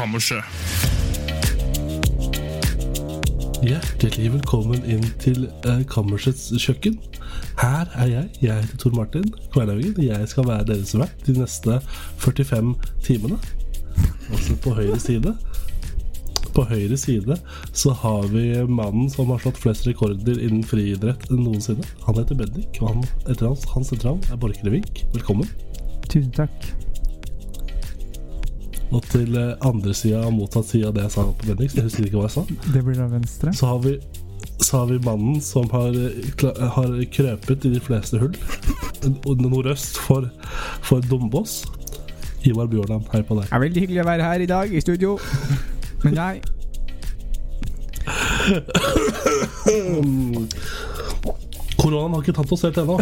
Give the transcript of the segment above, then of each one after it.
Kammerset. Hjertelig velkommen inn til uh, Kammersets kjøkken. Her er jeg. Jeg heter Tor Martin Kvernhaugen. Jeg skal være deres vert de neste 45 timene. Også på høyre side. På høyre side så har vi mannen som har slått flest rekorder innen friidrett noensinne. Han heter Bendik, og han, etter hans, hans etternavn er Borchgrevink. Velkommen. Tusen takk. Og til uh, andre sida, motsatt side av det jeg sa på Bendix. jeg husker ikke hva jeg sa. Det blir da venstre. Så har vi, så har vi mannen som har, har krøpet i de fleste hull. Og Nordøst for, for Dombås. Ivar Bjørland, hei på deg. Det er veldig hyggelig å være her i dag i studio. Men nei. Koronaen har ikke tatt oss helt ennå.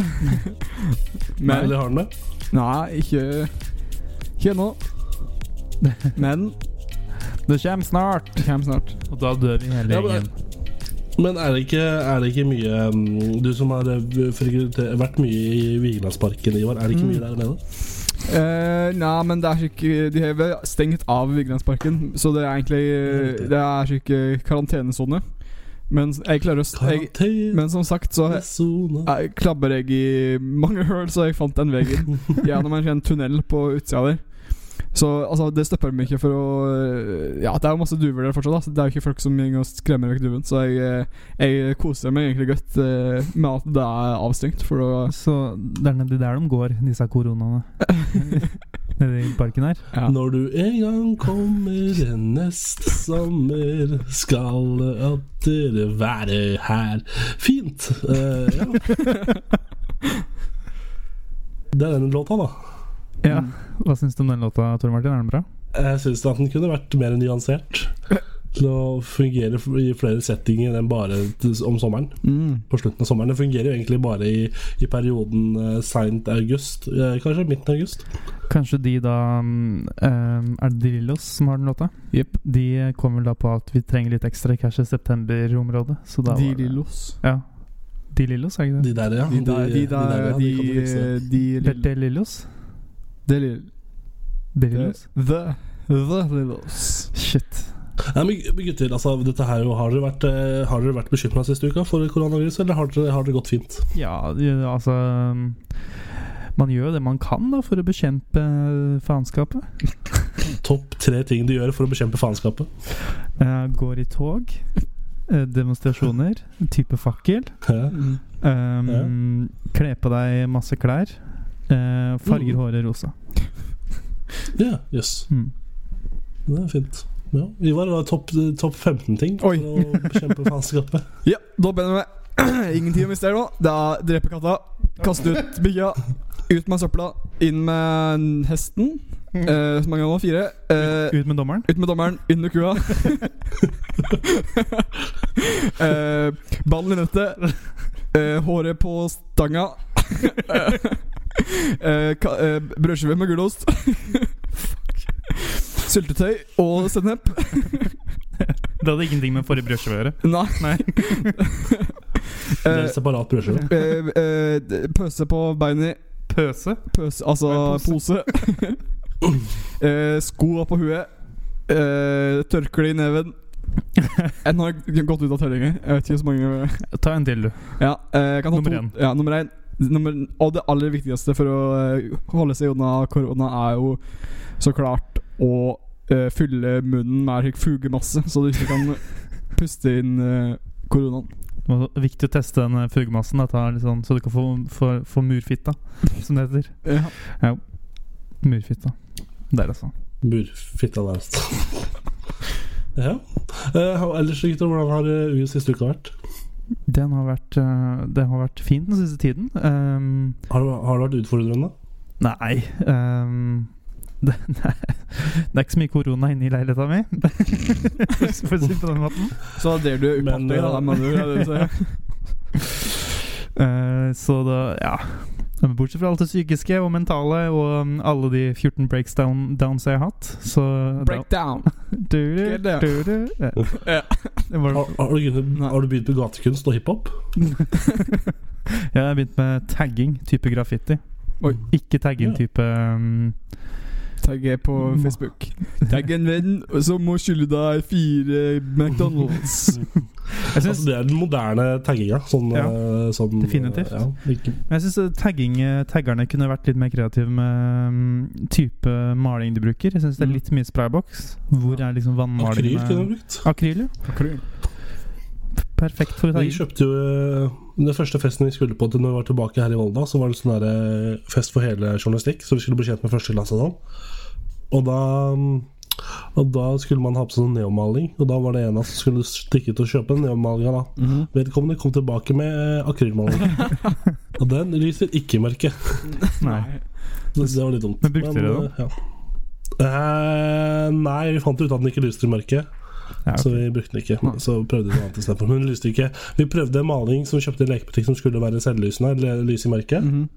men, Eller har den det? nei ikke Ikke ennå. Men det kommer snart. Det kommer snart. Og da dør vi hele Ja, men- Men er det ikke, er det ikke mye mm, Du som har eh, vært mye i Vigelandsparken, Ivar. Er det ikke mye der nede? Uh, nei, men det er ikke De har stengt av Vigelandsparken, så det er egentlig Det er ikke karantenesone. Men jeg klarer å jeg, Men som sagt, så jeg klabber jeg i mange hull, så jeg fant den veien gjennom en sånn tunnel på utsida der. Så altså, det stopper dem ikke for å Ja, det er jo masse duver der fortsatt, da. Så det er jo ikke folk som går og skremmer vekk duven. Så jeg, eh, jeg koser meg egentlig godt eh, med at det er avstengt, for å Så det er nedi der de går, disse koronaene. Nedi i parken her. ja. Når du en gang kommer neste sommer, skal at dere være her. Fint. Uh, ja. Det er denne låta, da. Ja. Hva syns du om den låta, Tor Martin? Er den bra? Jeg syns at den kunne vært mer nyansert. Til å fungere i flere settinger enn bare om sommeren. Mm. På slutten av sommeren. Det fungerer jo egentlig bare i, i perioden uh, seint august. Eh, kanskje midten av august. Kanskje de da mm, eh, Er det De Lillos som har den låta? Yep. De kom vel da på at vi trenger litt ekstra cash i september-området. Drillos? De. Ja. De Lillos, er ikke det? De der, ja. De der, de der, der, ja, de, de, de, De de, de, De Lillos? The The Lillos. Shit. Nei, men gutter, altså, dette her, har dere vært, eh, har dere vært bekymra siste uka for koronavirus, eller har dere, har dere, gått fint? Ja, altså Man gjør jo det man kan da for å bekjempe faenskapet. Topp tre ting du gjør for å bekjempe faenskapet? Eh, går i tog. eh, demonstrasjoner. Type fakkel. Ja. Um, ja. Kle på deg masse klær. Eh, farger Mm. håret rosa. Ja, jøss. Mm. Det er fint. Ja. Ivar, hva er topp top 15 ting for Oi. å bekjempe faenskapet? Ja, da begynner vi. Ingen tid å miste her nå. Det er drepe katta, kaste ut bygga, ut med søpla, inn med hesten. Uh, så mange ganger? Fire. Uh, Ut med dommeren. ut med dommeren, inn med kua. uh, ballen i nettet. Uh, håret på stanga. Eh, ka- eh, Brødskive med gulost. Fuck. Syltetøy og sennep. Det hadde ingenting med forrige brødskive å gjøre. Nei. Nei. Det er Eh, separat brødskive. Uh, uh, pøse på beina. Pøse? Pøse, altså er pose. sko skoa på huet. Eh, tørkle i neven. En har gått ut av tellinga. Jeg vet ikke så mange Ta en til, du. Ja, eh, kan ta Nummer to. én. Ja, nummer én. Nummer, og det aller viktigste for å eh, holde seg unna korona, er jo så klart å uh, fylle munnen med fugemasse, så du ikke kan puste inn uh, koronaen. Det er viktig å teste den fugemassen, sånn, så du kan få, få, få murfitta, som det heter. Ja. Murfitta. Der, altså. Murfitta der. altså. ja. Uh, ellers, gutter, hvordan har uh, siste uka vært? Den har vært, eh, det har vært fint den siste tiden. Um, Har, det- har det vært utfordrende? nei um, det, nei, det er ikke så mye korona inne i leiligheta mi. For å si det på den måten. Så det er du er upåaktet, da. det du. Eh, så da, ja Men Bortsett fra alt det psykiske og mentale og um, alle de 14 breakdowns jeg har hatt, så Breakdown. Du, du, du, du, ja. Ja. Var- Har, har, du, begynt- har du begynt med gatekunst og hiphop? Jeg har begynt med tagging type graffiti. Oi. Ikke tagging type um, Tagg er på Facebook. Tagg en venn som må skylde deg fire McDonald's. Jeg synes, Altså, det er den moderne tagginga. Sånn, Ja, eh, sånn, definitivt. Ja, Men Jeg synes tagging, eh, taggerne kunne vært litt mer kreative med um, type maling de bruker. Jeg syns det er Mm. litt mye sprayboks. Hvor er liksom vannmaling akryl kunne du brukt. Akryl, ja. Perfekt for Vi kjøpte jo eh, Den første festen vi skulle på til når vi var tilbake her i Volda, så var det sånn eh, fest for hele journalistikk, så vi skulle bli kjent med første klasse og sånn. Og da mm, og da skulle man ha på seg sånn neomaling, og da var det en av oss som skulle stikke ut og kjøpe den neomalinga. da. -hmm. Vedkommende kom tilbake med eh, akrylmaling. og den lyser ikke i mørket. Nei. Så det var litt dumt. Men brukte dere den? Ja. Eh, nei, vi fant ut at den ikke lyste i mørket. Ja, Så vi brukte den ikke. Så prøvde vi noe annet istedenfor. Men den lyste ikke. Vi prøvde en maling som vi kjøpte i lekebutikk som skulle være selvlysende, eller lys i mørket. Mhm.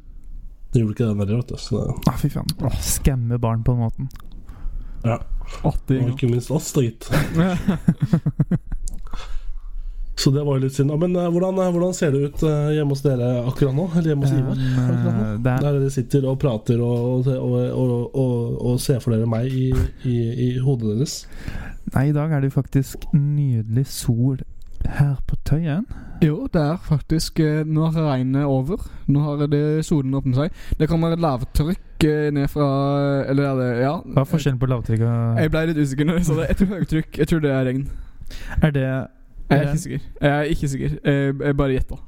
Det gjorde ikke den heller, vet du. Så Ah, fy faen. Åh, Skamme barn på den måten. ja. Og ikke minst oss, da, gitt. Så det var jo litt synd. Men eh, hvordan, eh, hvordan ser det ut eh, hjemme hos dere akkurat nå? Eller hjemme hos Ivar? Um, akkurat nå? eh, det er, Der dere sitter og prater og, og, og, og, og ser for dere meg i, i, i hodet deres. nei, i dag er det jo faktisk nydelig sol her på Tøyen. Jo, det er faktisk eh, Nå har regnet over. Nå har det solen åpnet seg. Det kommer et lavtrykk eh, ned fra Eller er det Ja. Hva er forskjellen på lavtrykk og Jeg ble litt usikker jeg sa det. Jeg tror høytrykk. Jeg tror det er regn. Er det Jeg er ikke sikker. Jeg er ikke sikker. Jeg, jeg bare gjetta.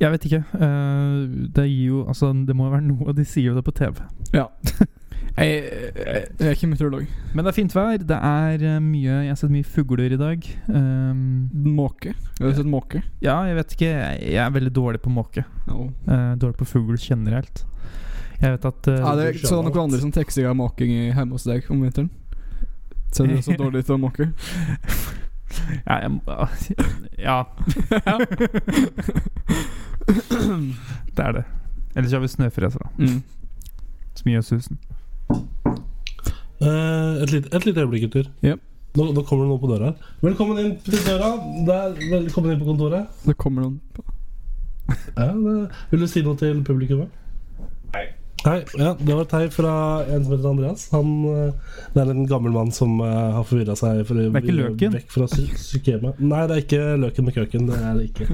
Jeg vet ikke. Eh, det gir jo Altså, det må jo være noe De sier jo det på TV. Ja. Jeg, jeg, jeg er ikke meteorolog. Men det er fint vær. Det er eh, mye Jeg har sett mye fugler i dag. Um, Måke. Har du sett måke. ja, jeg vet ikke. Jeg, er veldig dårlig på måke. Ja. Uh, dårlig på fugl generelt. Jeg vet at uh, Ja, det er Så det er noen andre som tekster av måking hjemme hos deg om vinteren. Så er du så dårlig til å måke? Ja. Jeg, ja. det er det. Ellers har vi snøfreser, da. Mm. Som gjør susen. Eh, et, lite, et lite øyeblikk, gutter. Ja. Nå, nå kommer det noen på døra her. Velkommen inn til døra. Der, velkommen inn på kontoret. Det kommer noen Ja, det, vil du si noe til publikummet? Hei. Hei, ja, Det var et hei fra en som heter Andreas. Han, eh, det er en gammel mann som uh, har forvirra seg. For, Det er ikke løken? Vekk fra sy sykemet. Nei, det er ikke løken med køken. Det er det ikke.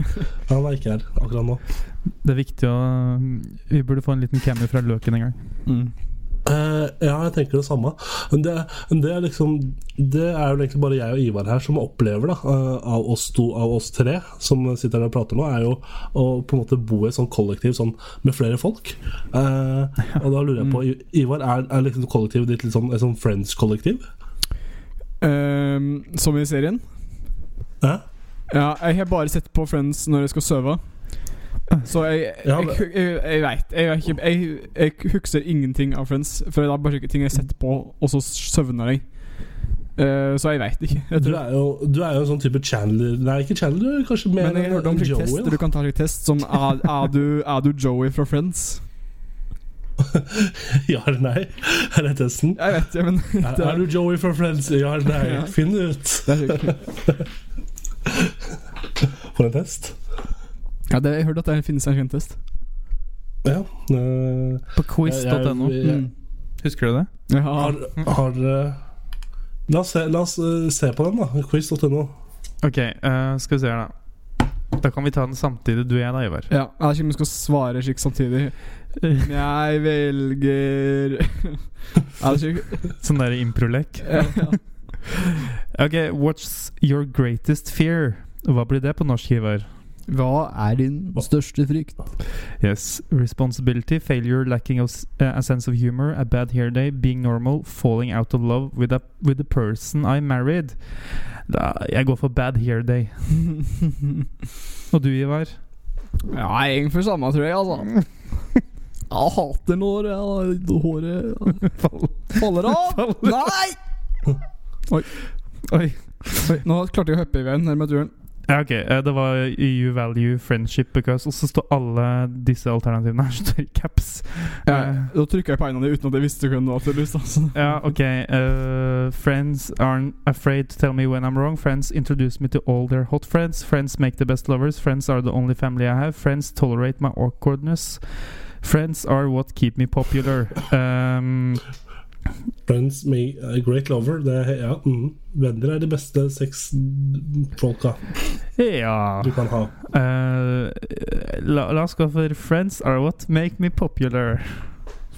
Han er ikke her akkurat nå. Det er viktig å Vi burde få en liten cammy fra Løken en gang. mm. Eh, ja, jeg tenker det samme. Men det, det er liksom Det er jo egentlig bare jeg og Ivar her som opplever, da, uh, av oss to, av oss tre som sitter her og prater nå, er jo å på en måte bo i et sånt kollektiv sånn med flere folk. Uh, og da lurer jeg på, Ivar, er, er liksom kollektivet ditt litt sånn, et sånn Friends-kollektiv? Ehm, Som i serien? Ja? Ja, jeg har bare sett på Friends når jeg skal sove. Så jeg Jeg, jeg, jeg, veit jeg, jeg, jeg husker ingenting av Friends. For det er bare ting jeg har sett på, og så søvner jeg. Uh, så jeg veit ikke. Jeg Du er, jo, du er jo en sånn type Chandler Nei, ikke Chandler, du er kanskje mer men jeg hørte om test. Joey. Du kan ta slik test som er, er, du, er du Joey fra Friends? Ja eller nei? Er det testen? Jeg vet ikke, men Er, er du Joey fra Friends? Ja eller nei? Finn ut. For en test. Ja, det, jeg hørte at det finnes en kjent. Ja. Uh, På quiz.no. Mm. Husker du det? Ja, Har, har uh, La oss, se, la oss uh, se på den, da. Quiz.no. Ok, skal vi se her, da. Da kan vi ta den samtidig, du og jeg, da, Ivar. ja, jeg vet ikke om vi skal svare slik samtidig. Jeg velger Er? Sånn der improlek. Ja, ja. Ok, what's your greatest fear? Hva blir det på norsk, Ivar? Hva er din største frykt? Yes. Responsibility, failure, lacking of uh, a sense of humor, a bad hair day, being normal, falling out of love with, a, with the person I married. Da, jeg går for bad hair day. Og du, Ivar? Ja, jeg egentlig for samme, tror jeg. altså Jeg hater når ja, håret faller av. Nei! Oi. Oi, Nå klarte jeg å hoppe i veien nærme turen. Ja, ok. eh, Det var You value friendship because Og så står alle disse alternativene her står i caps. Ja, Eh, da trykka jeg på en av dem uten at jeg visste hvem det var. tydeligvis, da, Ja, ok. Uh, friends aren't afraid to tell me when I'm wrong. Friends introduce me to all their hot friends. Friends make the best lovers. Friends are the only family I have. Friends tolerate my awkwardness. Friends are what keep me popular. Um, Friends me a great lover. Det ja, mm. Venner er de beste sexfolka ja du kan ha. Uh, la, la oss gå for Friends are what make me popular.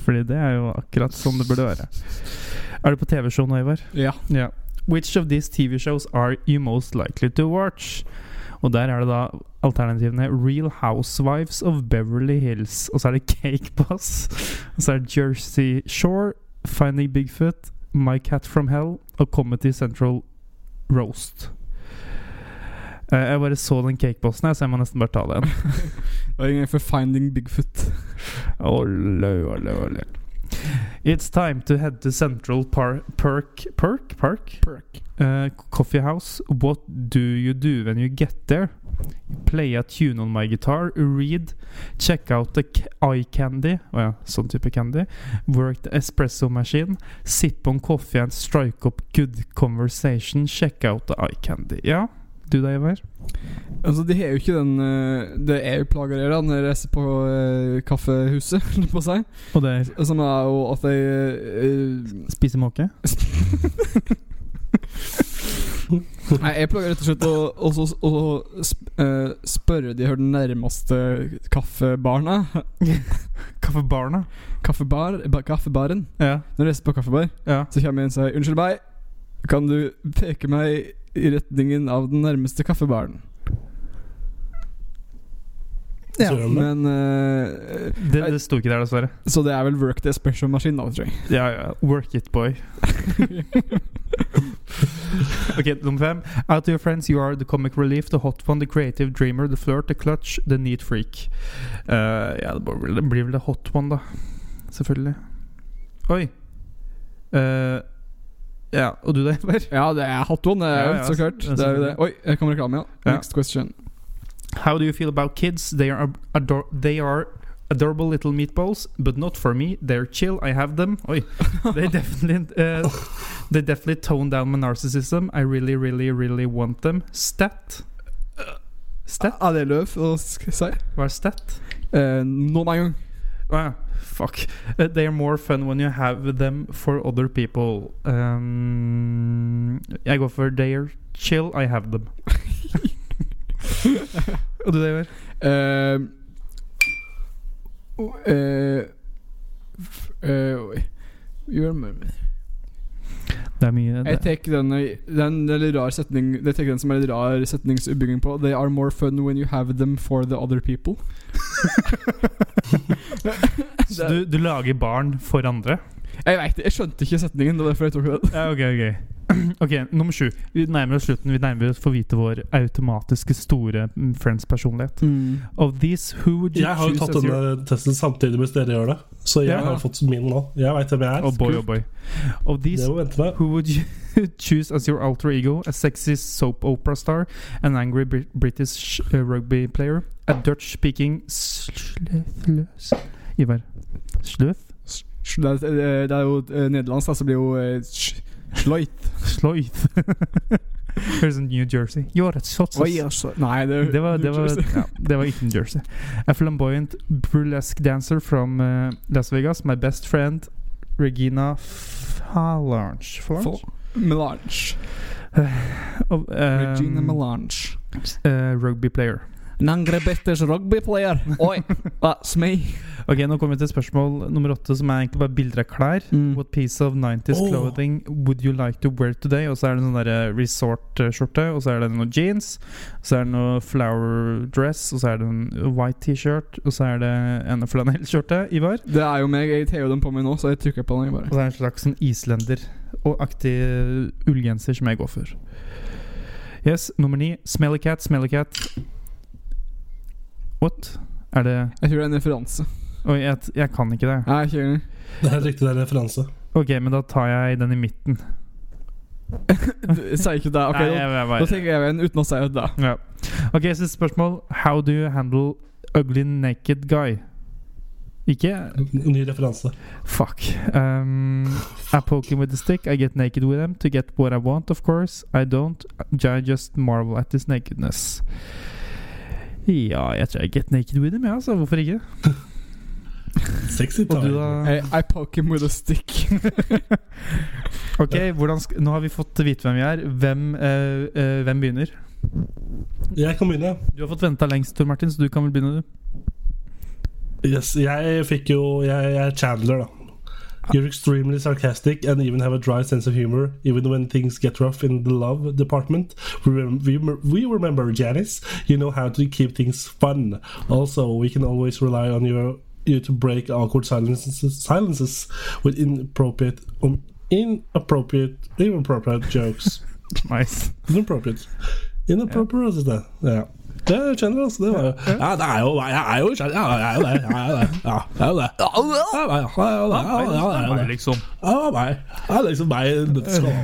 Fordi det er jo akkurat sånn det burde være. Er du på TV-show nå, Ivar? Ja. Ja. Which of these TV shows are you most likely to watch? Og der er det da alternativene Real Housewives of Beverly Hills. Og så er det Cake Boss. Og så er det Jersey Shore, Finding Bigfoot, My Cat from Hell og Comedy Central Roast. Uh, jeg bare så den Cakebossen, her, så jeg må nesten bare ta den. Og en gang for Finding Bigfoot. Ole, ole, ole. It's time to head to Central Par Perk Perk Park Perk. uh, Coffee House. What do you do when you get there? Play a tune on my guitar, read, check out the eye candy. Oh ja, sånn type candy. Work the espresso machine, sip on coffee and strike up good conversation. Check out the eye candy. Ja, du da, Ivar? Altså, de har jo ikke den Det Det jo plager da når jeg reiser på uh, kaffehuset, holdt på å si. Og det er Som er jo at jeg uh, Spiser måke? Nei, jeg plager rett og slett å å å sp uh, spørre de her den nærmeste kaffebarna. Kaffebarna? Kaffebar, ba, kaffebaren. Ja. Når jeg reiser på kaffebar, ja. så kommer jeg inn og sier 'Unnskyld meg, kan du peke meg i retningen av den nærmeste kaffebaren?' Det. Men uh, Det, det sto ikke der, dessverre. Så det er vel work the espresso maskin, da, tror jeg. Ja, ja. Work it, boy. ok, nummer fem. Out to your friends, you are the comic relief, the hot one, the creative dreamer, the flirt, the clutch, the neat freak. Uh, ja, det blir vel- det the hot one, da. Selvfølgelig. Oi. Eh, ja, og du da, Ivar? Ja, det er hot one, det er Ja, ja, så klart. Det er jo det. Oi, her kommer reklame, ja. Ja. Next question. How do you feel about kids? They are ador they are adorable little meatballs, but not for me. They're chill. I have them. Oi. They definitely uh, they definitely tone down my narcissism. I really, really, really want them. Stat. Stat? Er det løv å si? Hva er stat? Eh, noen en gang. Ah, fuck. Uh, they are more fun when you have them for other people. Um, jeg går for they are chill. I have them. Og du, f- eh, oi. Gjør meg- Det er mye Jeg tar den, den, setning den som er litt rar setningsoppbygging på. They are more fun when you have them for the other people. Så du, du lager barn for andre? Jeg vet det, jeg skjønte ikke setningen. Det var derfor jeg tok den. Ja, ok, ok Ok, nummer sju. Vi nærmer oss slutten. Vi nærmer oss for få vite vår automatiske store mm, Friends-personlighet. Of these, who would you Jeg har jo tatt your denne testen samtidig mens dere gjør det. Så jeg Ja. har fått min nå. Jeg veit hvem jeg er. Oh boy, oh boy. Of these, who would you choose as your alter ego? A sexy soap opera star, an angry Brit British uh, rugby player, a Dutch-speaking Ivar. Sløth? Det er, det er jo eh, nederlandsk, så blir jo eh, sh- Sløyt. Sløyth. Høres ut New Jersey. Jo, a sots. Oi, altså. Nei, det, Det var, det, var, ja, det var ikke New Jersey. A flamboyant burlesque dancer from uh, Las Vegas. My best friend Regina Falange. Falange? Melange. Uh, uh, Regina Melange. rugby player. Nangre Betters rugbyplayer. Oi, that's me. Ok, Nå kommer vi til spørsmål nummer åtte, som er egentlig bare bilder av klær. Mm. What piece of 90s Åh. clothing would you like to wear today? Og så er det en sånn resort-skjorte, og så er det noen jeans, så er det noe flower dress, og så er det en white T-shirt, og så er det en flanellskjorte. Ivar. Det er jo meg. Jeg tar jo den på meg nå, så jeg trykker på den. Og så er det en slags sånn islender og aktig ullgenser som jeg går for. Yes, nummer ni. Smelly cat, smelly cat. What? Er det Jeg tror det er en referanse. Oi, jeg, jeg kan ikke det. Nei, ikke. Det er helt riktig, det er referanse. Ok, men da tar jeg den i midten. Sier ikke det. Ok, Nei, jeg, bare- da tenker jeg en uten å si det. Ja. Ok, siste spørsmål. How do you handle ugly naked guy? Ikke Ny referanse. Fuck. Um, I poke him with a stick. I get naked with him to get what I want, of course. I don't. I just marvel at his nakedness. Ja, jeg tror jeg get naked with him, ja, så hvorfor ikke? Sexy Og du, time. da? I, I poke him with a stick. Ok, hvordan sk Nå har vi fått vite hvem vi er. Hvem, eh, eh, hvem begynner? Jeg kan begynne. Du har fått venta lengst, Tor Martin, så du kan vel begynne, du. Yes, jeg fikk jo Jeg, jeg er Chandler, da. You're extremely sarcastic and even have a dry sense of humor, even when things get rough in the love department. We, rem- we, we remember Janice. You know how to keep things fun. Also, we can always rely on your, you to break awkward silences, silences with inappropriate, um, inappropriate, inappropriate jokes. Nice. Inappropriate. Inappropriate. Ja. Det kjenner jeg, altså. Det var Ja, det er jo Jeg er jo kjent, ja, jeg er jo det. Jeg er jo det. Ja, jeg er jo det. Ja, er jo det. Ja, er jo det. Ja, er jo det. liksom. Ja, det er meg. Det er liksom meg.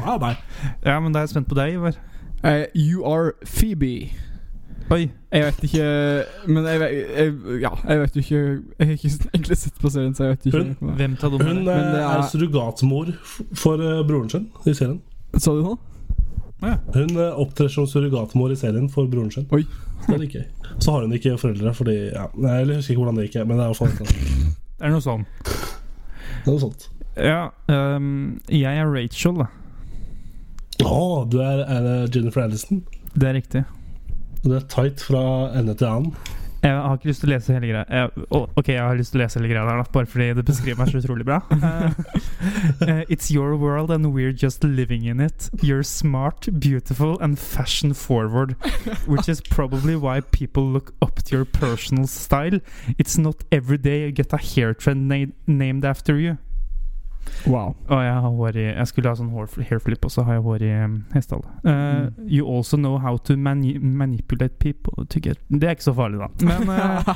Ja, meg. Ja, men da er jeg spent på deg, Ivar. Eh, you are Phoebe. Oi. Jeg vet ikke Men jeg, vet- jeg, ja, jeg vet jo ikke Jeg har ikke egentlig sett på serien, så jeg vet ikke. Hun- Hvem tar Hun det eh, er- er surrogatmor for eh, broren sin i serien. Sa du noe? Hun eh, opptrer som surrogatmor i serien for broren sin. Oi. Det liker jeg. Så har hun ikke foreldre, fordi ja, nei, Jeg husker ikke hvordan det gikk, men det er i hvert fall noe, Det er noe sånn. sånt. Ja, um, jeg er Rachel, da. Å, du er, er Jennifer Aniston? Det er riktig. Du er tight fra ende til annen. Jeg har ikke lyst til å lese hele greia. Jeg, ok, jeg har lyst til å lese hele greia der, bare fordi det beskriver meg så utrolig bra. Eh, it's your world, and we're just living in it. You're smart, beautiful, and fashion forward, which is probably why people look up to your personal style. It's not every day you get a hair trend na named after you. Wow. Og jeg har hår i Jeg skulle ha sånn hår, hair og så har jeg hår i um, hestehale. Uh, You also know how to mani manipulate people to get Det er ikke så farlig, da. Men uh,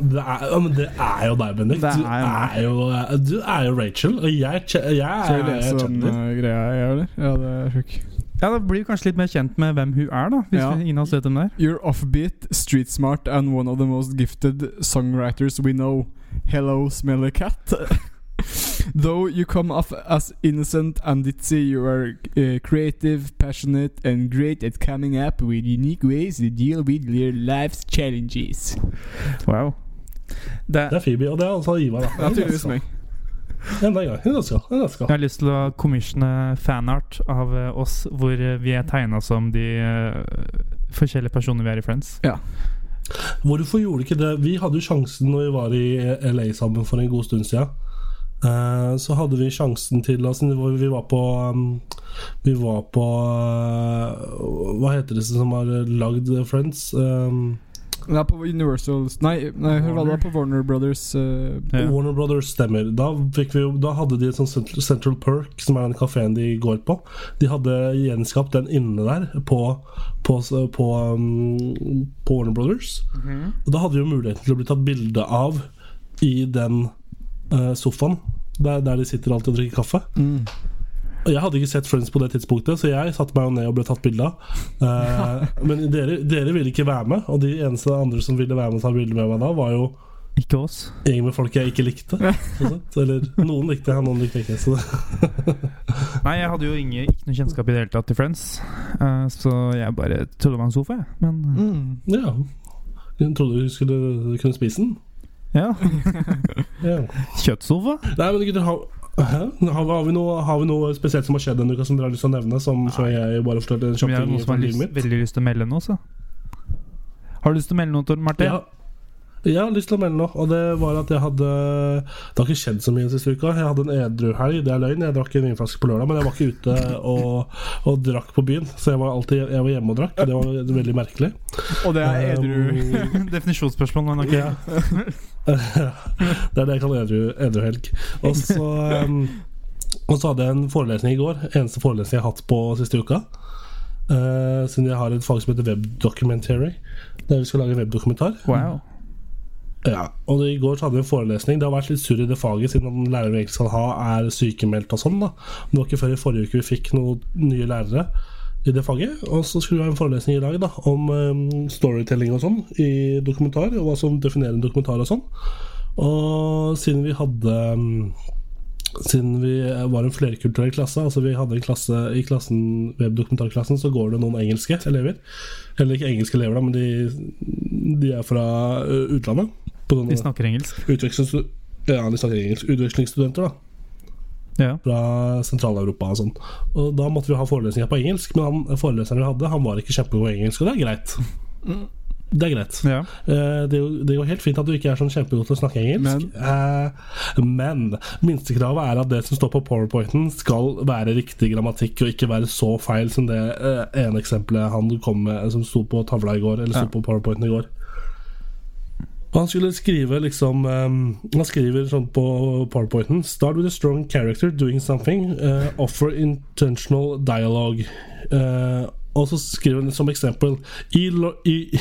Det er, men det er jo deg, Bendik. Det Du, jo- du er jo Rachel, og jeg, jeg, jeg jeg er den uh, greia jeg gjør, eller? Ja, det er sjuk. ja, da blir vi kanskje litt mer kjent med hvem hun er, da. Hvis Ja. vi, ingen av oss dem der er. You're offbeat, street smart, and one of the most gifted songwriters we know. Hello, smelly cat. Though you come off as innocent and ditzy, you are uh, creative, passionate, and great at coming up with unique ways to deal with your life's challenges. Wow. Det, Det er Phoebe, og det er altså Ivar. Er meg. Enda en gang. Jeg har lyst til å commissione fanart av eh, oss hvor eh, vi er tegna som de eh, forskjellige personene vi er i Friends. Hvorfor gjorde ikke det? Vi hadde jo sjansen når vi var i LA sammen for en god stund siden. Eh, så hadde vi sjansen til altså, Vi var på um, Vi var på uh, Hva heter det som har lagd Friends? Um, Det er på Universal Nei, nei hør hva det er på Warner Brothers. uh, Ja. Warner Brothers stemmer. Da, fikk vi, da hadde de et sånt Central, Central Perk, som er den kafeen de går på. De hadde gjenskapt den inne der på, på, på, um, på Warner Brothers. Og da hadde vi jo muligheten til å bli tatt bilde av i den eh, sofaen. Der, der de sitter alltid og drikker kaffe. mm. Og Jeg hadde ikke sett Friends på det tidspunktet, så jeg satte meg jo ned og ble tatt bilde av. Eh, men dere, dere ville ikke være med, og de eneste andre som ville være med og ta bilde med meg da, var jo Ikke oss. gjeng med folk jeg ikke likte. Eller noen likte jeg, noen likte jeg ikke. Så. Nei, jeg hadde jo ingen, ikke noe kjennskap i det hele tatt til Friends, eh, så jeg bare trodde det var en sofa, jeg. Men eh, Mm. Ja. Jeg trodde du skulle kunne spise den. Ja. Ja. Kjøttsofa? Nei, men gutter, har, har, har, vi noe, har vi noe spesielt som har skjedd denne uka som dere har lyst til å nevne? Som så jeg bare forstår en Vi kjapp har ting som fra har lyst, veldig lyst til å melde noe, så. Har du lyst til å melde noe, Tor Martin? Ja. Jeg har lyst til å melde noe, og det var at jeg hadde Det har ikke skjedd så mye den siste uka. Jeg hadde en edru helg, det er løgn. Jeg drakk en vinflaske på lørdag, men jeg var ikke ute og, og drakk på byen. Så jeg var alltid jeg var hjemme og drakk. Det var veldig merkelig. Og det er edru. Um, Definisjonsspørsmål, men ok. Ja. Det er det jeg kaller edru, edru helg. Og så, um, og så hadde jeg en forelesning i går. Eneste forelesning jeg har hatt på siste uka. Uh, siden jeg har et fag som heter webdocumentary. Der vi skal lage en webdokumentar. Wow. Ja, og I går så hadde vi en forelesning. Det har vært litt surr i det faget, siden læreren vi egentlig skal ha, er sykemeldt og sånn. da Det var ikke før i forrige uke vi fikk noen nye lærere i det faget. Og så skulle vi ha en forelesning i dag da om um, storytelling og sånn i dokumentar, og hva som definerer en dokumentar og sånn. Og siden vi hadde um, siden vi var en flerkulturell klasse, altså vi hadde en klasse i klassen webdokumentarklassen, så går det noen engelske elever. Eller ikke engelske elever, da, men de, de er fra utlandet. På De snakker engelsk. ja, de snakker engelsk. Utvekslingsstudenter, da. Ja. Fra Sentral-Europa og sånn. Og da måtte vi ha forelesninger på engelsk, men han, foreleseren vi hadde, han var ikke kjempegod i engelsk, og det er greit. Det er greit. ja. Eh, Det, er jo- det går helt fint at du ikke er sånn kjempegod til å snakke engelsk, men, men minstekravet er at det som står på powerpointen, skal være riktig grammatikk og ikke være så feil som det eh, ene eksempelet han kom med, som sto på tavla i går, eller sto Ja. på powerpointen i går. Og Han skulle skrive liksom um, Han skriver sånn på powerpointen Start with a strong character doing something. Uh, offer intentional dialogue. Uh, og så skriver han som eksempel Elo- E-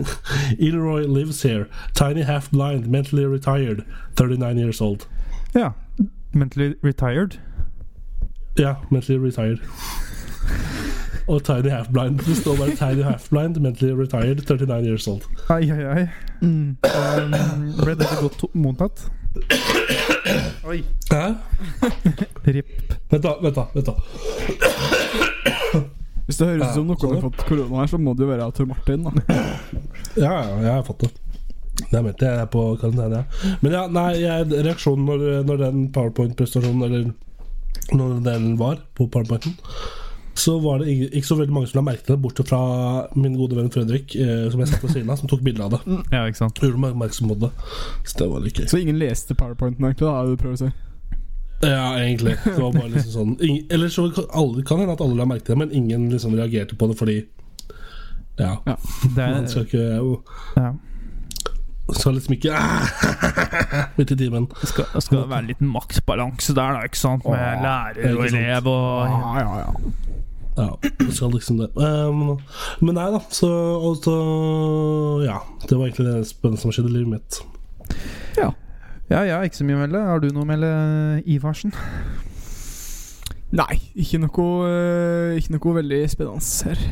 Elroy lives here. Tiny half blind, mentally retired. 39 years old. ja. Mentally retired. Ja, mentally retired. Og tiny half blind. Det står bare tiny half blind, mentally retired, 39 years old. Ai, ai, ai. Mm. Um, ble dette godt mottatt? Oi. Hæ? Rip. Vent, da. Vent, da. Vent da Hvis det høres ut som noen har fått korona her, så må det jo være Tor Martin. da Ja, ja, jeg har fått det. Det mente jeg er på karantene, ja. Men ja, nei, jeg, reaksjonen når, når den powerpoint-prestasjonen, eller når den var på powerpointen, så var det ikke, ikke så veldig mange som la merke til det, bortsett fra min gode venn Fredrik, eh, som jeg satt ved siden av, som tok bilde av det. Ja, ikke sant. Gjorde meg oppmerksom på det. Så det var litt gøy. Så ingen leste powerpointen, egentlig? da, er det du prøver å si Ja, egentlig. Det var bare liksom sånn ingen, Eller så kan, alle, kan hende at alle la merke til det, men ingen liksom reagerte på det fordi Ja. Det Man er, skal ikke ja. Skal liksom ikke Midt i timen. Det skal, skal være litt maksbalanse der, da, ikke sant? Med Åh, lærer og elev og Ja, ja, ja. Ja, det skal liksom det. Um, men nei da, så, og så Ja. Det var egentlig det spennende som skjedde i livet mitt. Ja, jeg har ikke så mye å melde. Har du noe å melde, Ivarsen? Nei, ikke noe, eh, ikke noe veldig spennende her.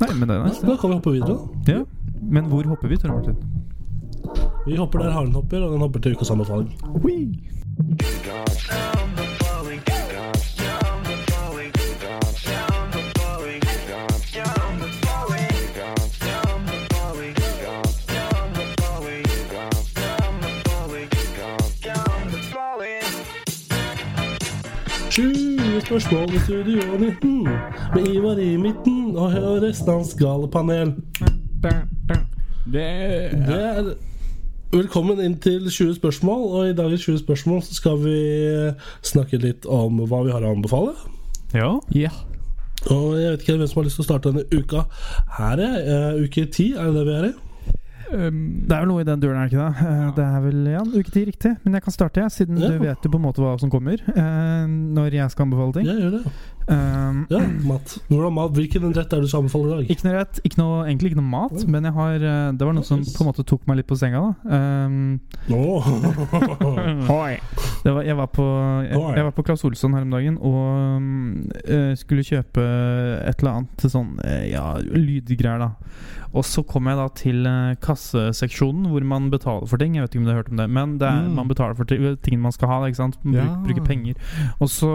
Nei, men det er Ja, nice. da kan vi hoppe videre. da. Ja. Men hvor hopper vi, Tore Martin? Vi hopper der haren hopper, og den hopper til ukas anbefaling. Spørsmål i Studio 19 med Ivar i midten og restens gale panel. Det Det er Velkommen inn til 20 spørsmål, og i dagens 20 spørsmål så skal vi snakke litt om hva vi har å anbefale. Ja. Yeah. Og jeg vet ikke hvem som har lyst til å starte denne uka. Her er jeg. Uke ti, er det det vi er i? Um, Det er vel noe i den duren, er det ikke det? Ja. Det er vel ja, uke ti, riktig. Men jeg kan starte, jeg, siden Ja. du vet jo på en måte hva som kommer. Uh, når jeg skal anbefale ting. Jeg gjør det. Um, Ja, mat. Mat? Hvilken rett er det du skal anbefale i dag? Ikke noe rett, ikke noe, egentlig ikke noe mat, men jeg har eh, Det var noe som på en måte tok meg litt på senga. da um, det var, jeg, var på, jeg, jeg var på Claes Olsson her om dagen og um, eh, skulle kjøpe et eller annet til sånn eh, ja, lydgreier. da Og så kom jeg da til kasseseksjonen hvor man betaler for ting. Jeg vet ikke om du har hørt om det, men det er, Mm. man betaler for ti- tingene man skal ha. Da, ikke sant? Man Ja. bruker, bruker penger. Og så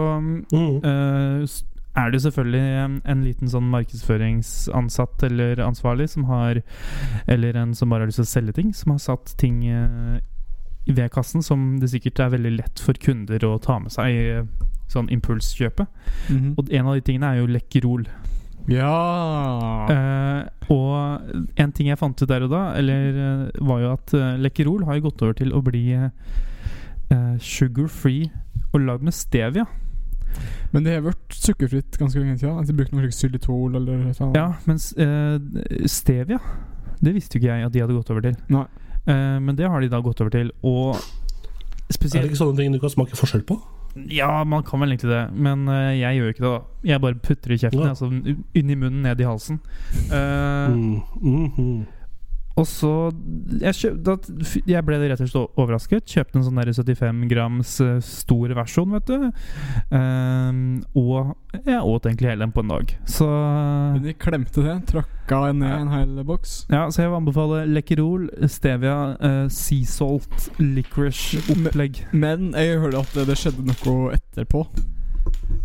s- er det selvfølgelig en, en liten sånn markedsføringsansatt eller ansvarlig som har Eller en som bare har lyst til å selge ting, som har satt ting eh, ved kassen som det sikkert er veldig lett for kunder å ta med seg eh, sånn impulskjøpet. mhm. Og en av de tingene er jo Lekkerol. Ja Eh, og en ting jeg fant ut der og da, eller eh, var jo at Lekkerol har jo gått over til å bli eh, sugar free og lagd med stevia. Men det har vært sukkerfritt ganske lenge siden. At de brukte noe xylitol eller noe. Ja, mens eh, stevia Det visste jo ikke jeg at de hadde gått over til. Nei. Eh, men det har de da gått over til, og spesielt Er det ikke sånne ting du kan smake forskjell på? Ja, man kan vel egentlig det, men eh, jeg gjør ikke det, da. Jeg bare putter i kjeften, Ja. altså inn i munnen, ned i halsen. Uh, Mm. mhm. Og så jeg, kjøp, da, jeg ble rett og slett overrasket. Kjøpte en sånn 75 grams eh, stor versjon, vet du. Um, og jeg åt egentlig hele den på en dag. Så Men de klemte det. Tråkka ned en hel boks. ja, så jeg vil anbefale Lekkerol, Stevia, uh, Sea Salt, Licorice-opplegg. Men jeg hørte at det, det skjedde noe etterpå.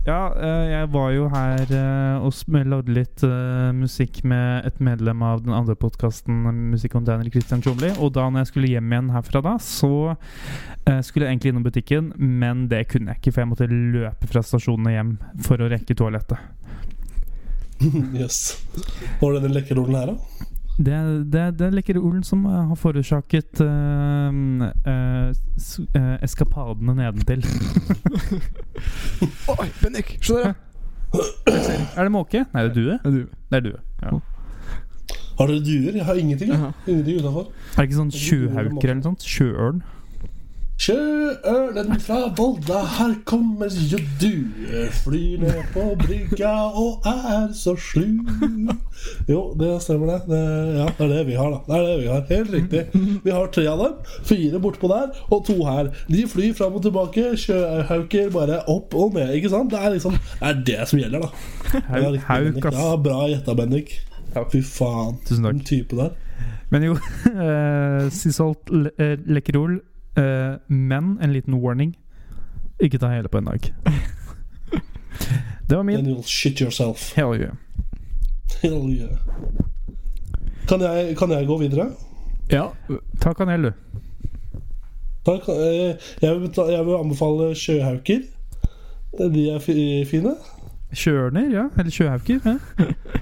Ja, eh, jeg var jo her eh, og lagde litt eh, musikk med et medlem av den andre podkasten, Musikkontainer Christian Tjomli. Og da når jeg skulle hjem igjen herfra da, så skulle jeg egentlig innom butikken, men det kunne jeg ikke, for jeg måtte løpe fra stasjonen og hjem for å rekke toalettet. Yes. Hva var denne lekkerolen her, da? Det er det, det lekre ulen som eh, har forårsaket uh, uh, eskapadene nedentil. Oi, Bendik! Se der, ja. Er det måke? Nei, det er due. Det er du. Det er due. Ja. Har dere duer? Jeg har ingenting. jeg. Ingenting utenfor. Er det ikke sånn sjøhauker eller noe sånt? Sjøørn? Sjøørnen fra Volda, her kommer jo du. Flyr ned på brygga og er så slu. Jo, det stemmer det. det. Ja, det er det vi har, da. Det er det vi har, Helt riktig. Vi har tre av dem. Fire bortpå der, og to her. De flyr fram og tilbake. Sjøhauker bare opp og ned. Ikke sant? Det er liksom Det er det som gjelder, da. Hauk, ass. Ja, bra gjetta, Bendik. Fy faen. Tusen takk. Den type der. Men jo, uh, Sisalt eh, Lekkerol, eh, men en liten warning. Ikke ta hele på en dag. Det var Then min. you'll shit yourself. Hell yeah. Hell yeah. Kan jeg, kan jeg gå videre? Ja. Ta kanel, du. Takk. eh, jeg, vil ta, jeg vil anbefale sjøhauker. De er fine. Kjørner, ja. Eller sjøhauker. Ja.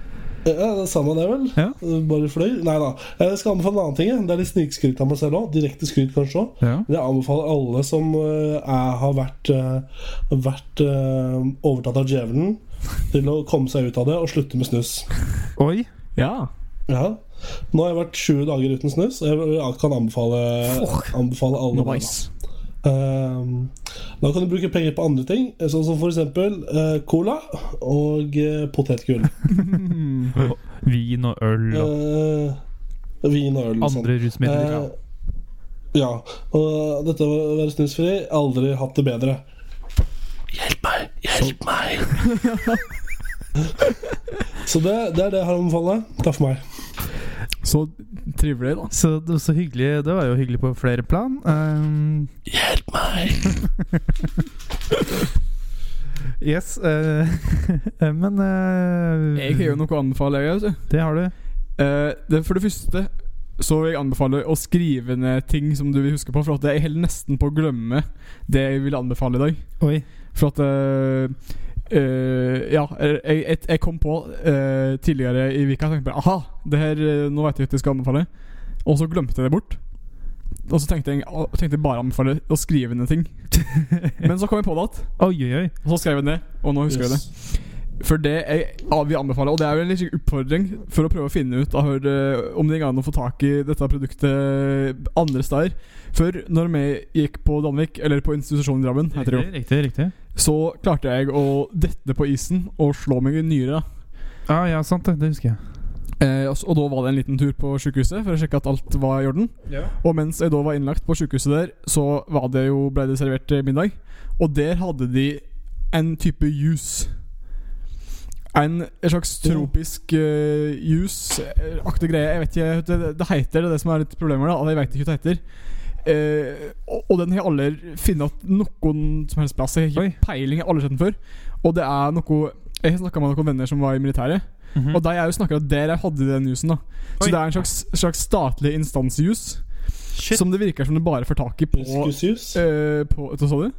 Ja, det samme det, vel? Ja. Bare fløy? Nei da. Jeg skal anbefale en annen ting. Det er litt snikskryt av meg selv òg. Direkte skryt, kanskje òg. ja. Jeg anbefaler alle som eh, er, har vært, eh, vært eh, overtatt av djevelen, til å komme seg ut av det og slutte med snus. Oi. Ja. Ja. Nå har jeg vært 20 dager uten snus, og jeg kan anbefale, anbefale alle. Nice. Ehm, da kan du bruke penger på andre ting, sånn som f.eks. Uh, cola og uh, potetgull. Vin og øl og uh, vin og øl og sånn. andre rusmidler. Uh, ja. Og dette å være snusfri, aldri hatt det bedre. Hjelp meg! Hjelp meg! Så det, det er det jeg har å anbefale. Takk for meg. Så trivelig, da. Så, så hyggelig. Det var jo hyggelig på flere plan. Um, Hjelp meg! yes. Uh, men uh, Jeg har jo noe å anbefale, jeg. du. Det har du. Uh, det, for det første så vil jeg anbefale å skrive ned ting som du vil huske på. For at jeg holder nesten på å glemme det jeg vil anbefale i dag. Oi. For at eh, eh, Ja, jeg, jeg, jeg kom på uh, tidligere i vika tenkte bare Aha, det her, eh, nå vet jeg at jeg skal anbefale. Og så glemte jeg det bort. Og så tenkte jeg, tenkte jeg bare anbefale å skrive ned ting. Men så kom jeg på det igjen, og så skrev jeg det ned. Og nå husker jeg det. For det jeg ja, vi anbefaler, og det er jo en liten oppfordring for å prøve å finne ut av, eh, om det går an å få tak i dette produktet andre steder. For når vi gikk på Danvik, eller på institusjonen i Drammen, heter det jo, Riktig, riktig. så klarte jeg å dette på isen og slå meg i nyra. Ah, ja, sant det. Det husker jeg. Eh, og, og da var det en liten tur på sykehuset for å sjekke at alt var i orden. Og mens jeg da var innlagt på sykehuset der, så var det jo, ble det servert eh, middag. Og der hadde de en type juice. En, en slags tropisk uh, juice-aktig greie. Jeg vet ikke det, det heter det, det som er litt problemet. da Jeg vet ikke hva det heter. Uh, og, og den har jeg aldri funnet noen som helst plass. Jeg har ikke peiling. Jeg har aldri sett den før. Og det er noe Jeg har snakka med noen venner som var i militæret. Mhm. Og de er jo snakket at der jeg hadde den jusen. da Så Oi. det er en slags, slags statlig instansjus Shit. som det virker som du bare får tak i på, eh, på Hva sa du?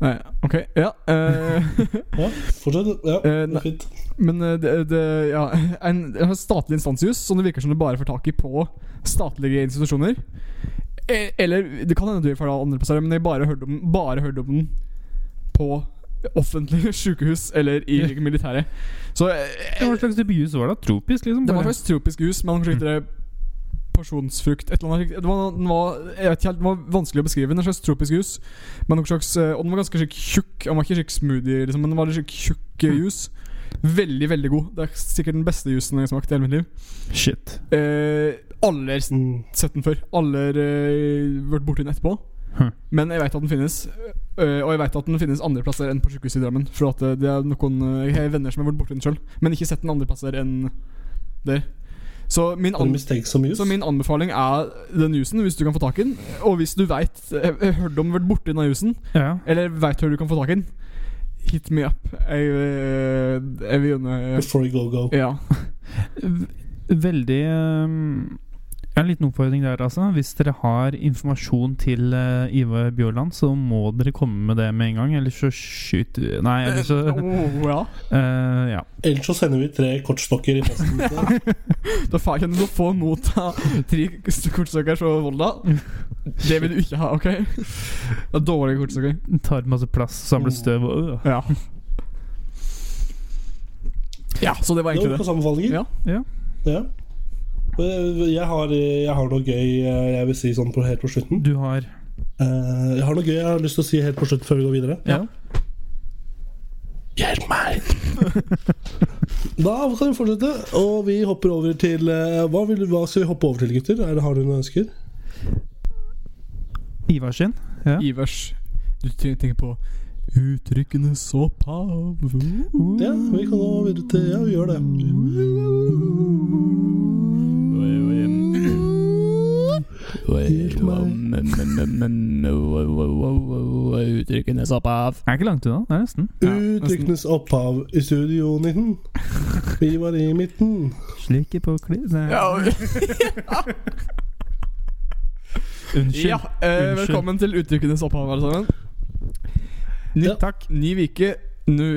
Nei, ok. Ja. Uh, Ja, fortsett. Ja, Eh, det er fint. men eh, det, det Ja, en, en statlig instansjus som det virker som du bare får tak i på statlige institusjoner. Eh, Eller det kan hende du får det andre plasser, men jeg bare hørte om, bare hørte om den på offentlige sykehus eller i militæret. Så Hva slags type var det? Tropisk, liksom? Det var faktisk tropisk hus, men kanskje ikke det porsjonsfrukt Et eller annet det var, den var, vanskelig å beskrive. Den et slags tropisk jus. Eh, og den var ganske tjukk. Den var ikke slik smoothie, liksom, men den var slik tjukk eh, jus. Veldig, veldig god. Det er sikkert den beste jusen jeg har smakt i hele mitt liv. Shit. Eh, alle har Mm. sett den før. Alle har eh, vært borti den etterpå. Hm. Men jeg vet at den finnes. Uh, og jeg vet at den finnes andre plasser enn på sykehuset i Drammen. For at eh, det er noen Jeg har venner som har vært borti den sjøl, men ikke sett den andre plasser enn der. Så min, an så min anbefaling er den jusen, hvis du kan få tak i den. Og hvis du veit hørte jeg har hørt om vært borti denne jusen, Ja. eller veit hvor du kan få tak i den, hit me up. Jeg, eh, jeg vil gjerne Before you go, go. Ja. Veldig Veldig En liten oppfordring der, altså. Hvis dere har informasjon til uh, Ivar Bjørland, så må dere komme med det med en gang. Ellers så skyter Nei, ellers så Oh, ja. Uh, Ja. Ellers så sender vi tre kortstokker i posten. Da får jeg ikke få motta tre kortstokker fra Volda. Det vil du ikke ha, OK? Det er dårlige kortstokker. Tar masse plass, samler støv og uh. Ja. Ja, så det var egentlig Det var det. Ja. ja. Ja. Jeg har, jeg har noe gøy eh, jeg vil si sånn på, helt på slutten. Du har Eh, Jeg har noe gøy jeg har lyst til å si helt på slutten før vi går videre. Ja. Hjelp meg! da kan vi fortsette, og vi hopper over til eh, Hva, vil, hva skal vi hoppe over til, gutter? Er det, har du noen ønsker? Ivar sin. Ja. Ivers Du trenger tenke på så pav... Ja, vi kan gå videre til Ja, vi gjør det. Hjelp meg. Uttrykkenes opphav. Er ikke langt unna. Det er nesten. Uttrykkenes opphav i Studio 19. Vi var i midten. Slike på klærne Ja, Unnskyld. ja eh, velkommen til uttrykkenes opphav, alle sammen. Nytt, Ja. Takk. Ny uke,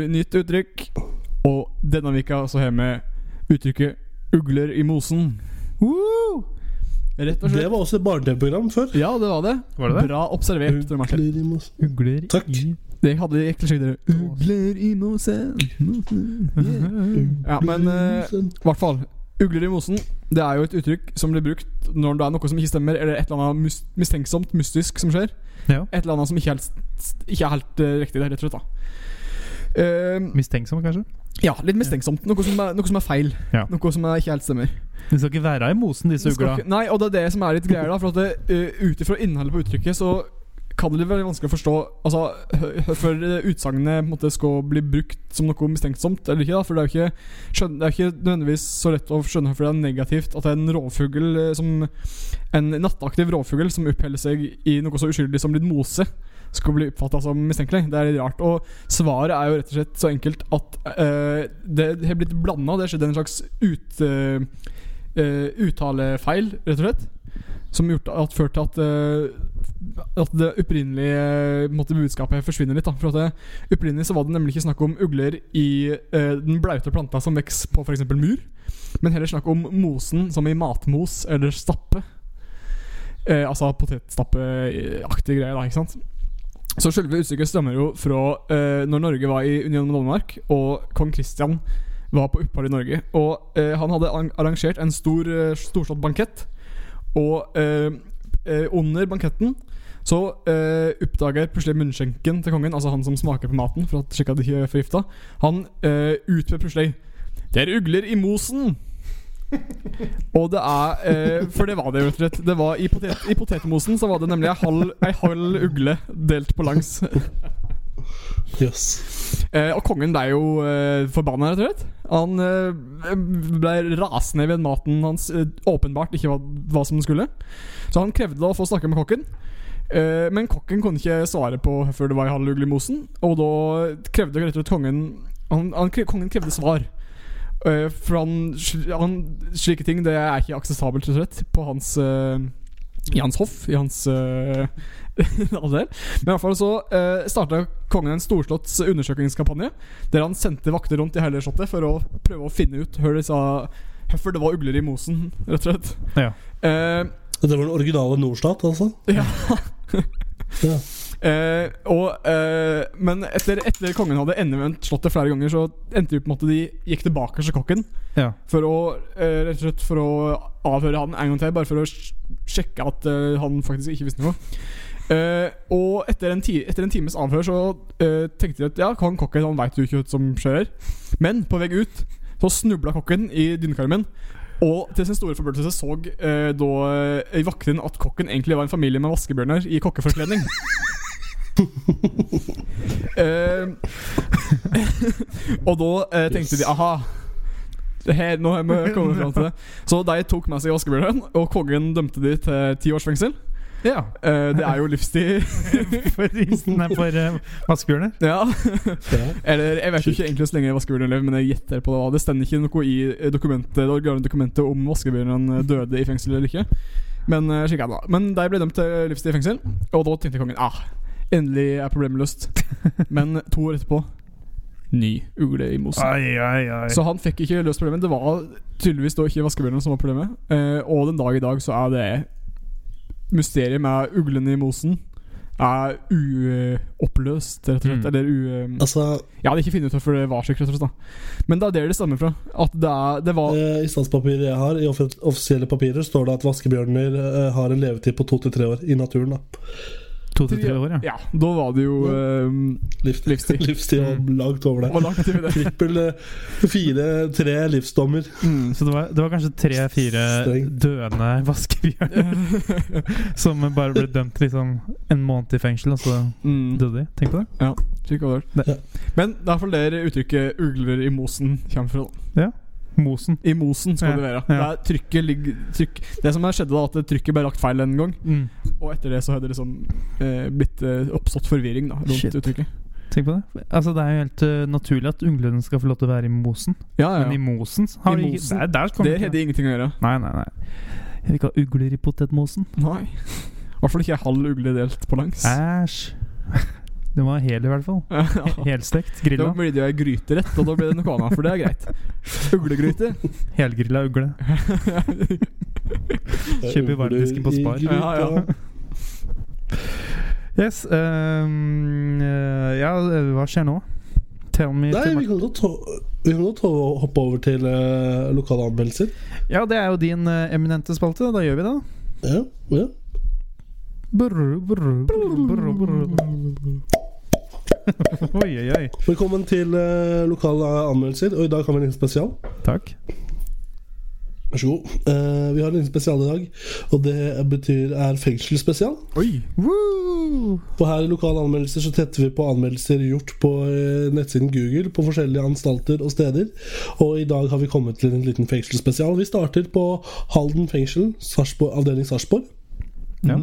nytt uttrykk. Og denne vika så har vi uttrykket 'ugler i mosen'. Woo! Rett og slett. Det var også et barne-TV-program før. Ja, det var det. Var det det? Bra observert. Martin. Ugler i mosen. Ugler Takk. i Det hadde egentlig slik dere Ugler i mosen Ja, men eh, i hvert fall. Ugler i mosen Det er jo et uttrykk som blir brukt når det er noe som ikke stemmer, eller et eller annet mistenksomt, mystisk, som skjer. Ja. Et eller annet som ikke, helt, ikke er helt eh, riktig, det, rett og slett. da Eh, Mistenksom, kanskje? Ja, litt mistenksomt. Noe som er, noe som er feil. Ja. Noe som er ikke helt stemmer. De skal ikke være i mosen, disse Det ugla. ikke- Nei, og det er det som er litt greier, da. For at det, uh, ut ifra innholdet på uttrykket, så kan det være vanskelig å forstå Altså, Før eh, utsagnet skal bli brukt som noe mistenksomt eller ikke. da For det er jo ikke, skjøn, det er ikke nødvendigvis så lett å skjønne hvorfor det er negativt at en rovfugl eh, som En nattaktiv rovfugl som oppholder seg i noe så uskyldig som litt mose, skal bli oppfatta som mistenkelig. Det er litt rart. Og svaret er jo rett og slett så enkelt at uh, det har blitt blanda. Det har skjedd en slags ut, uh, uttalefeil, rett og slett. Som gjort at, ført til at uh, At det opprinnelige måtte budskapet forsvinner litt. da For at det, Opprinnelig så var det nemlig ikke snakk om ugler i den blaute planta som vokser på f.eks. mur, men heller snakk om mosen som i matmos eller stappe. Eh, altså potetstappeaktige greier, da, ikke sant. Så selve utstykket stammer jo fra eh, når Norge var i union med Danmark, og kong Kristian var på opphold i Norge. Og eh, han hadde arrangert en stor, eh, storslått bankett. Og under banketten så eh, oppdager plutselig munnskjenken til kongen, altså han som smaker på maten, for at at de ikke er forgifta, han eh, utfører plutselig 'Det er ugler i mosen'. Og det er eh, For det var det, rett og slett. Det var I, potet, i potetmosen så var det nemlig ei halv, ei halv ugle delt på langs. Yes. Eh, og kongen ble jo eh, forbanna, rett og slett. Han eh, ble rasende ved maten hans eh, åpenbart ikke var hva som skulle. Så han krevde å få snakke med kokken. Eh, men kokken kunne ikke svare på før det var ei halv ugle i mosen. Og da krevde rett og slett kongen han, han, Kongen krevde svar. Eh, for han, han Slike ting det er ikke akseptabelt, rett og slett, på hans, uh, I hans hoff, i hans uh. Men i hvert fall så uh, starta kongen en storslått undersøkingskampanje der han sendte vakter rundt i hele slottet for å prøve å finne ut hvor de hvorfor det var ugler i mosen, rett og slett. Ja. Uh, Det var den originale Norstat, altså? ja. Ja. Eh, og, eh, men etter, etter kongen hadde endevendt slottet flere ganger, så endte det på en at de gikk tilbake til kokken ja. for å eh, rett og slett for å avhøre han en gang til, bare for å sj- sjekke at han faktisk ikke visste noe. Eh, og etter en, ti etter en times avhør så tenkte de at ja, kong kokken han veit jo ikke hva som skjer. Men på vei ut så snubla kokken i dynekarmen. Og til sin store forbløffelse så eh, da vakten at kokken egentlig var en familie med vaskebjørner i kokkeforkledning. Eh, og da eh, tenkte de aha. Her, nå har vi kommet fram til det. Så de tok med seg Askebjørnen, og kongen dømte de til ti års fengsel. ja. Uh, det er jo livstid. For isen er for uh, vaskebjørner. ja. Eller jeg vet jo ikke egentlig så lenge vaskebjørnen lever, men jeg gjetter på det. Det stender ikke noe i dokumentet, det dokumentet om vaskebjørnen døde i fengsel eller ikke. Men uh, slik er det da. Men de ble dømt til livstid i fengsel, og da tenkte kongen ah, endelig er problemet løst. Men to år etterpå ny ugle i mosen. Ai, ai, ai. Så han fikk ikke løst problemet. Det var tydeligvis da ikke vaskebjørnen som var problemet. Eh, og den dag i dag så er det mysteriet med uglene i mosen er uoppløst, rett og slett. Mm. Eller u... Altså, Jeg hadde ikke funnet ut hvorfor det var slik, rett og slett. da Men det er der det stammer fra. At det, er, det var eh, I statspapiret jeg har, i offisielle papirer, står det at vaskebjørner eh, har en levetid på to til tre år i naturen. da To til tre år, ja. Ja, da var det jo ja. Liv, Livstid. Livstid og langt over Og det. langt til det. Trippel eh, fire-tre livsdommer. Mm. Så det var, det var kanskje tre-fire døende vaskebjørner som bare ble dømt liksom en måned i fengsel, og så mm. døde de. Tenk på det. Ja, det. Ja. Men det er iallfall der uttrykket 'ugler i mosen' kommer fra. da Mosen. I mosen skal Ja, det være. ja. Der trykket ligger trykk. Det som skjedde, da at trykket ble lagt feil en gang. Mm. Og etter det så hadde det liksom eh, blitt eh, oppstått forvirring da rundt Shit. uttrykket. Tenk på det. Altså Det er jo helt uh, naturlig at uglene skal få lov til å være i mosen. Ja, ja, Men i mosen har I de mosen. Der, der Det hadde ingenting å gjøre. Nei, nei, nei. Jeg vil ikke ha ugler i potetmosen. Nei. I hvert fall ikke halv ugle delt på langs. Æsj. Den var hel, i hvert fall. Helstekt. Grilla. Da blir det jo ei gryterett, og da blir det noe annet, for det er greit. Uglegryte. Helgrilla ugle. Kjøper varmdisken på Spar. Ja, ja. Yes. ehm, eh, ja, hva skjer nå? Tell me Nei, vi kan ta- vi kan ta- hoppe over til uh, lokale anmeldelser. Ja, det er jo din uh, eminente spalte. Da gjør vi det. Ja, ja. Brr, brr, brr, brr, brr. Oi, oi, oi. Velkommen til uh, lokale anmeldelser, og i dag har vi en liten spesial. Takk. Vær så god. Uh, vi har en liten spesial i dag, og det betyr er fengselsspesial. Oi. Woo! Og her i lokale anmeldelser så tetter vi på anmeldelser gjort på uh, nettsiden Google på forskjellige anstalter og steder. Og i dag har vi kommet til en liten fengselsspesial. Vi starter på Halden fengsel, Sarsborg, avdeling Sarpsborg. Ja.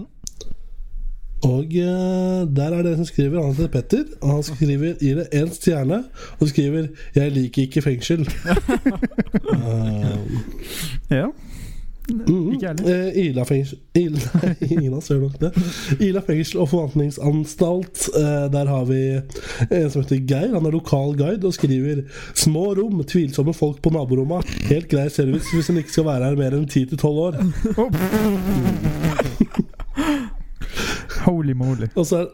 Og uh, der er det en som skriver, han heter Petter. Og han skriver, gir det én stjerne og skriver 'Jeg liker ikke fengsel'. Eh, Ja. mm, Ikke ærlig heller. eh, Ila fengsel Ila, nok det. Fengsel og forvaltningsanstalt. eh, der har vi en som heter Geir. Han er lokal guide og skriver 'Små rom, tvilsomme folk på naboromma'. Helt grei service hvis en ikke skal være her mer enn 10-12 år. Holy moly. Og så er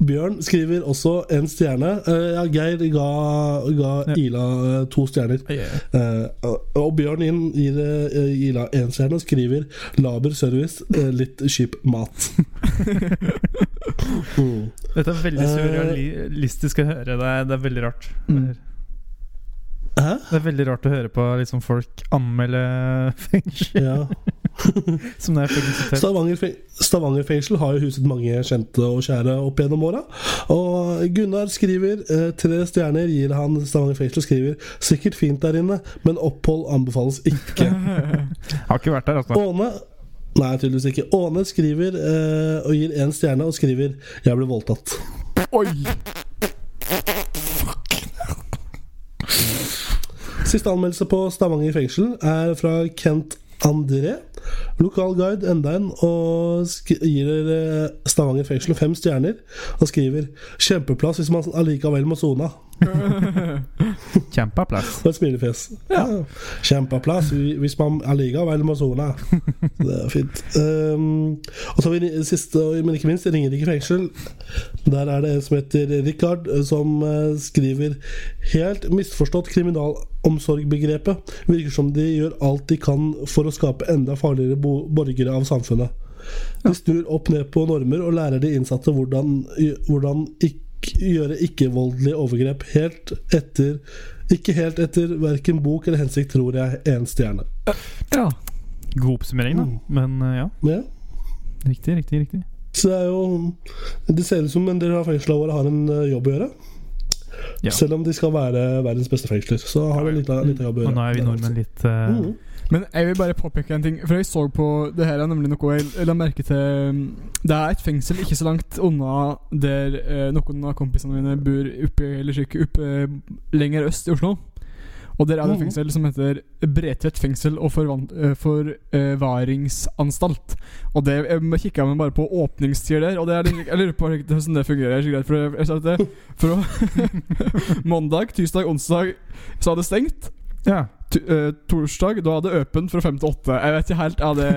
Bjørn skriver også en stjerne. Eh, ja, Geir ga, ga Ja. Ila eh, to stjerner. Eh, og Bjørn inn gir eh, Ila én stjerne og skriver 'laber service, litt kjip mat'. mm. Dette er veldig surrealistisk å høre. Det er, det er veldig rart. Mm. Det er veldig rart å høre på liksom folk anmelde fengsel Ja. som det er fengsel. Stavanger, fe Stavanger fengsel har jo huset mange kjente og kjære opp gjennom åra. Og Gunnar skriver eh, tre stjerner, gir han Stavanger fengsel skriver 'sikkert fint der inne, men opphold anbefales ikke'. Har ikke vært der, altså. Åne Nei, tydeligvis ikke. Åne skriver eh, og gir én stjerne og skriver 'Jeg ble voldtatt'. Oi! Siste anmeldelse på Stavanger fengsel er fra Kent André. Lokal guide, enda en, og sk gir dere Stavanger fengsel fem stjerner. Og skriver 'kjempeplass hvis man allikevel må sone'. Kjempeplass. Og et smilefjes. Ja. Kjempeplass hvis man allikevel må sone. Det er fint. Um, og så vi siste, men ikke minst, Ringerike fengsel. Der er det en som heter Richard, eh, som eh, skriver Helt misforstått kriminalomsorgbegrepet. Virker som de gjør alt de kan for å skape enda farligere bo borgere av samfunnet. De snur opp ned på normer og lærer de innsatte hvordan, hvordan ikk- gjøre ikke-voldelige overgrep helt etter ikke helt etter verken bok eller hensikt, tror jeg. Én stjerne. Ja. God oppsummering, da. Men eh, ja. Ja. Riktig, riktig, riktig. Så det er jo Det ser ut som en del av fengslene våre har en eh, jobb å gjøre. Ja. Selv om de skal være verdens beste fengsler, så har de litt litt jobb å gjøre. Og nå er vi nordmenn litt uh, Mm. Men jeg vil bare påpeke en ting. For jeg så på Det her er nemlig noe jeg la merke til Det er et fengsel ikke så langt unna der eh, noen av kompisene mine bor oppe, eller ikke, oppe lenger øst i Oslo. Og der er det et Mhm. fengsel som heter Bredtvet fengsel og eh, forvaringsanstalt. Og det jeg kikka bare på åpningstider der, og det er, jeg lurer på hvordan det fungerer. er så greit, For jeg, jeg sa det For å Mandag, tirsdag, onsdag så hadde det stengt. Ja. T uh, torsdag, da hadde det åpent fra fem til åtte. Jeg vet ikke helt Er det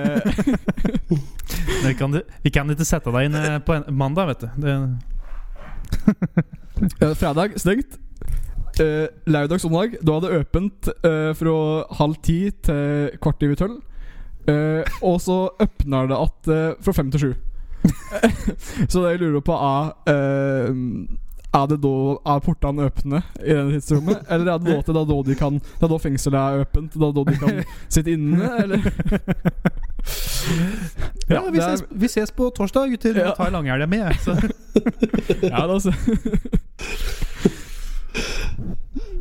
Det kan du, vi kan ikke sette deg inn eh, på en mandag, vet du. Det, Eh, Fredag stengt. Uh, lørdag, søndag, da hadde det åpent uh, fra halv ti til kvart over tolv. Uh, og så åpner det at uh, fra fem til sju. så det jeg lurer på, er eh, Er det da Er portene åpne i det tidsrommet? Eller er det da til da, da de kan Det er da fengselet er åpent? Da, da de kan sitte inne, eller? ja, vi, ses, vi ses på torsdag, gutter. Ja. Ja. Tar langhelga mi, jeg. Så. Ja, da, så.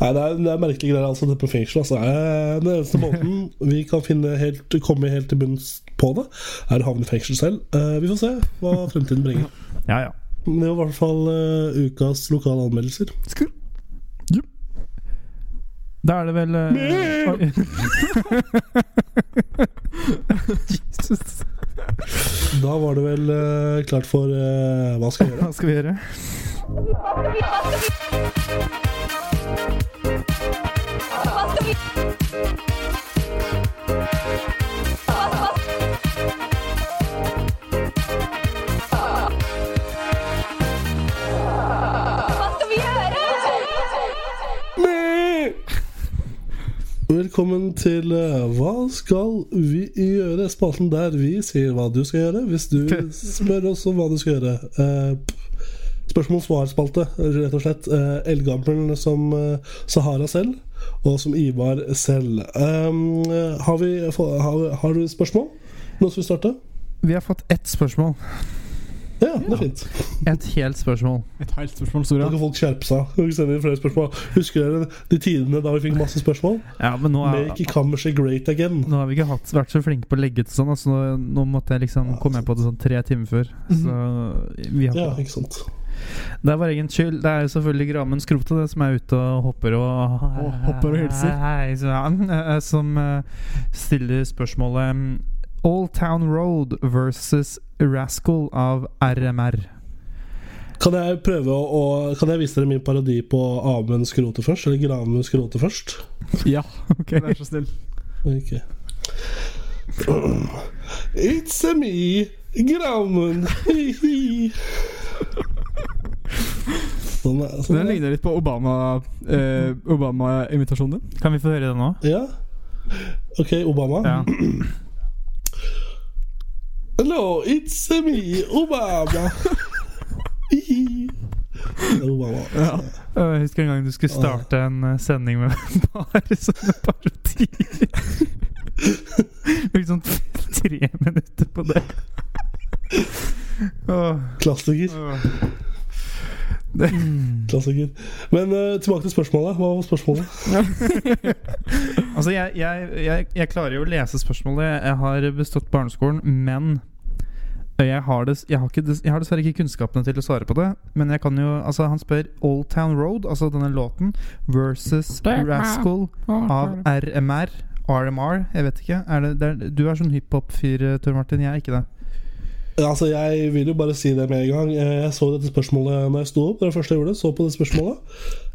Nei, det er, det er merkelige greier, altså, det på fengsel. Altså. Den eneste måten vi kan finne helt, komme helt til bunns på det, er å havne i fengsel selv. Eh, vi får se hva fremtiden bringer. Ja, ja. Men Det var i hvert fall uh, ukas lokale anmeldelser. Da er det vel uh. Jesus. Da var det vel uh, klart for eh, Hva skal vi gjøre? Hva skal vi gjøre? Velkommen til eh, Hva skal vi gjøre? Spalten der vi sier hva du skal gjøre, hvis du spør oss om hva du skal gjøre. Eh, Spørsmål-svar-spalte, rett og slett. Eldgammel som Sahara selv, og som Ivar selv. Um, eh, har, vi, har, har du spørsmål? Noen som vil starte? Vi har fått ett spørsmål. Ja, det er fint. Et helt spørsmål. Et helt spørsmål, Da Sora. kan folk skjerpe seg. og sende inn flere spørsmål. Husker dere de tidene da vi fikk masse spørsmål? Ja, men nå, er, Make Kammerset great again. nå har vi ikke hatt, vært så flinke på å legge ut sånn. Altså, nå, nå måtte jeg liksom komme på det sånn tre timer før. Så vi har Ja, ikke sant. Det er vår egen skyld. Det er jo selvfølgelig Gramen Skrote det, som er ute og hopper og hopper og hilser. Hei eh, Som eh, stiller spørsmålet Old Town Road versus Rascal av RMR. Kan jeg prøve å, å Kan jeg vise dere min parodi på Amund Skrote først? Eller Granmund Skrote først? Ja, ok vær så snill. Ok It's a me, Granmund. sånn, er- sånn, Den er- ligner litt på Obama eh, Obama-invitasjonen din. Kan vi få høre det nå? Ja. Ok, Obama. Ja. Hello, it's me, Obama. Obama. Ja. Jeg husker en gang du skulle starte en eh, sending med bare sånne parodier. Brukte sånn tre minutter på det. Klassiker. Det. Klassiker. Men uh, tilbake til spørsmålet. Hva var spørsmålet? Altså, jeg, jeg, jeg, jeg klarer jo å lese spørsmålet. Jeg har bestått barneskolen, men jeg har, des, jeg, har ikke, des- jeg har dessverre ikke kunnskapene til å svare på det. Men jeg kan jo Altså, han spør Old Town Road, altså denne låten, versus Rascal av RMR. RMR? Jeg vet ikke. Er det, det er, du er sånn hiphop-fyr, Tor Martin. Jeg er ikke det. Altså, Jeg vil jo bare si det med en gang. Eh, Jeg så dette spørsmålet når jeg sto opp. Det var det første jeg gjorde. Så på det spørsmålet.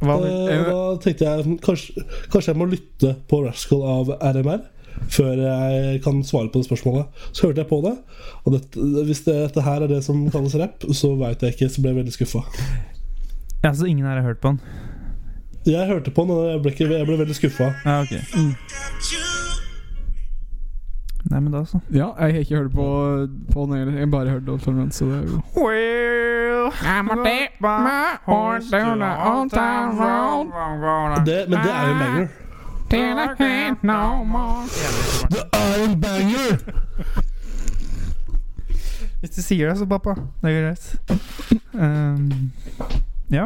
Hva Eh, vil, og da tenkte jeg kanskje, kanskje jeg må lytte på Rascal av RMR før jeg kan svare på det spørsmålet. Så hørte jeg på det. Og dette, hvis det, dette her er det som kalles rap, så veit jeg ikke. Så ble jeg veldig skuffa. ja, så ingen her har hørt på den? Jeg hørte på den, og jeg ble, ikke, jeg ble veldig skuffa. Ja, ok. Nei, men da så. Ja, jeg har ikke hørt på, på den heller. Jeg har bare hørt Old Town så det er jo Well, I'm a dip my horse down the old town road. Det, men det er jo en banger. Det er en banger! Hvis du sier det, så pappa. Det er greit. Um, ja.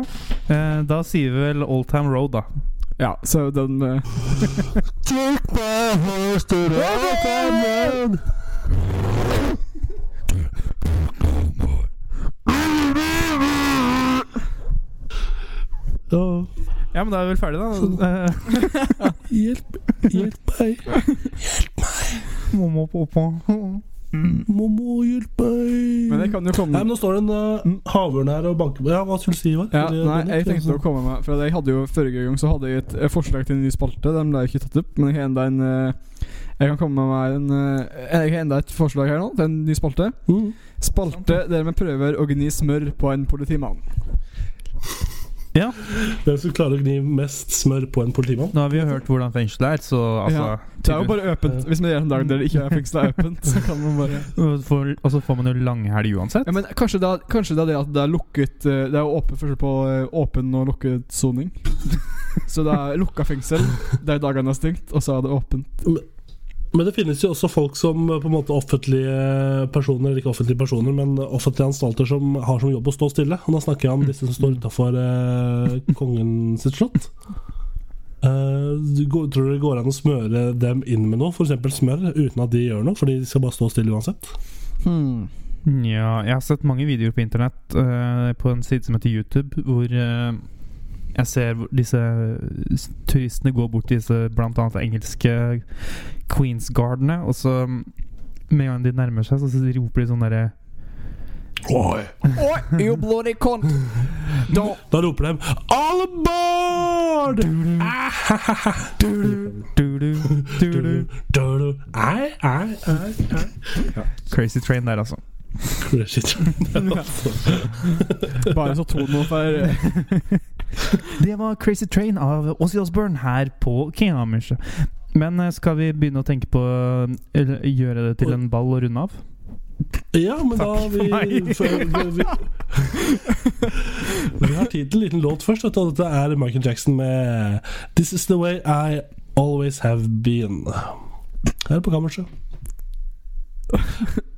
Uh, da sier vi vel Old Time Road, da. Ja, så den eh, Take my horse to the town. Ja, Ja, men da er vi vel ferdige, da. hjelp, hjelp, meg. hjelp meg. Mamma og pappa. Mamma, hjelp meg. Men det kan jo komme Nei, men Nå står det en uh, havørn her og banker på Ja, hva skulle du si, Ivar? ja, Nei, jeg tenkte å komme med For jeg hadde jo Forrige gang så hadde jeg et forslag til en ny spalte. Den ble ikke tatt opp. Men jeg har enda en eh, Jeg kan komme med en eh, Jeg har enda et forslag her nå til en ny spalte. Mm. Spalte der vi prøver å gni smør på en politimann. Hvem som klarer å gni mest smør på en politimann? Nå har vi jo hørt hvordan fengselet er, så altså Ja, Det er jo bare åpent. Hvis vi gjør en dag der det ikke er fengsel er åpent, så kan man bare Og Og så får man jo langhelg uansett. Ja, men kanskje det, er, kanskje det er det at det er lukket eh, Det er jo åpen forskjell på eh, åpen og lukket soning. så det er lukka fengsel de dagene er stengt, og så er det åpent. Men det finnes jo også folk som uh, på en måte offentlige personer, eller ikke offentlige personer, men offentlige anstalter som har som jobb å stå stille. Og da snakker jeg om disse som står utafor kongen sitt slott. Uh, du tror du det går an å smøre dem inn med noe, f.eks. smør, uten at de gjør noe? Fordi de skal bare stå stille uansett? Hmm. Ja, jeg har sett mange videoer på internett uh, på en side som heter YouTube, hvor eh, jeg ser disse turistene gå bort til disse annet engelske Queens Gardene, og så mm, med en gang de nærmer seg, så roper de sånn derre Oi. Oi, you bloody cunt! Da Da roper de 'All aboard!' Crazy Train der, altså. Crazy train. Bare så for eh, Det var Crazy Train av Ozzy Osbourne her på Kammerset. Men eh, skal vi begynne å tenke på Eller gjøre det til en ball og runde av? Ja, men da Takk for vi, for, vi, vi har tid til en liten låt først. og Dette er Michael Jackson med 'This Is The Way I Always Have Been'. Her på kammerset.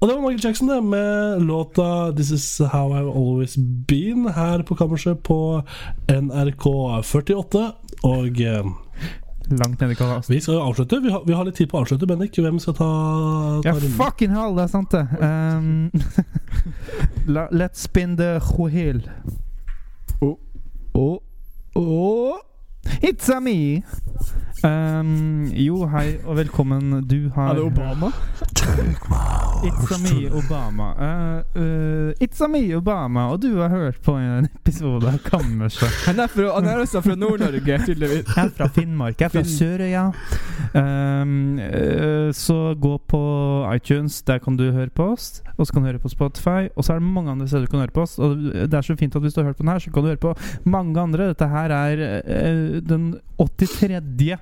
Og det var Michael Jackson det med låta 'This Is How I've Always Been' her på kammerset på NRK 48. Og eh, Langt nede i kalas. vi skal jo avslutte. Vi har, vi har litt tid på å avslutte, Bendik. Hvem skal ta, ta Ja, runden? fucking hell, det er sant, det. Um, let's spin the wheel. Oh, oh, oh. It's a me! Um, jo, hei og velkommen. Du har Er det Obama? It's a me, Obama. Uh, uh, it's a me, Obama, og du har hørt på en episode av Kammerset. Han er, fra, han er også fra Nord-Norge, tydeligvis. Jeg er fra Finnmark. Jeg er fra Sørøya. Um, uh, så gå på iTunes, der kan du høre på oss. Og så kan du høre på Spotify. Og så er det mange andre steder du kan høre på oss. Og det er så fint at hvis du har hørt på den her, så kan du høre på mange andre. Dette her er den 83.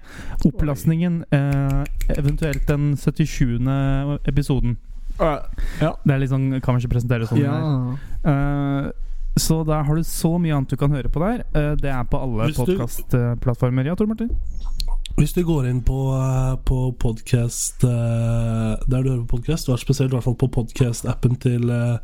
opplastningen. eh, eventuelt den 77. episoden. Ja. Det er litt sånn Kan vi ikke presentere sånn? ja. Eh, så der har du så mye annet du kan høre på der. Eh, det er på alle podkastplattformer. Ja, Tor Martin? Hvis du går inn på, eh, på podcast eh, Der du hører på podkast, spesielt i hvert fall på podcast-appen til, eh,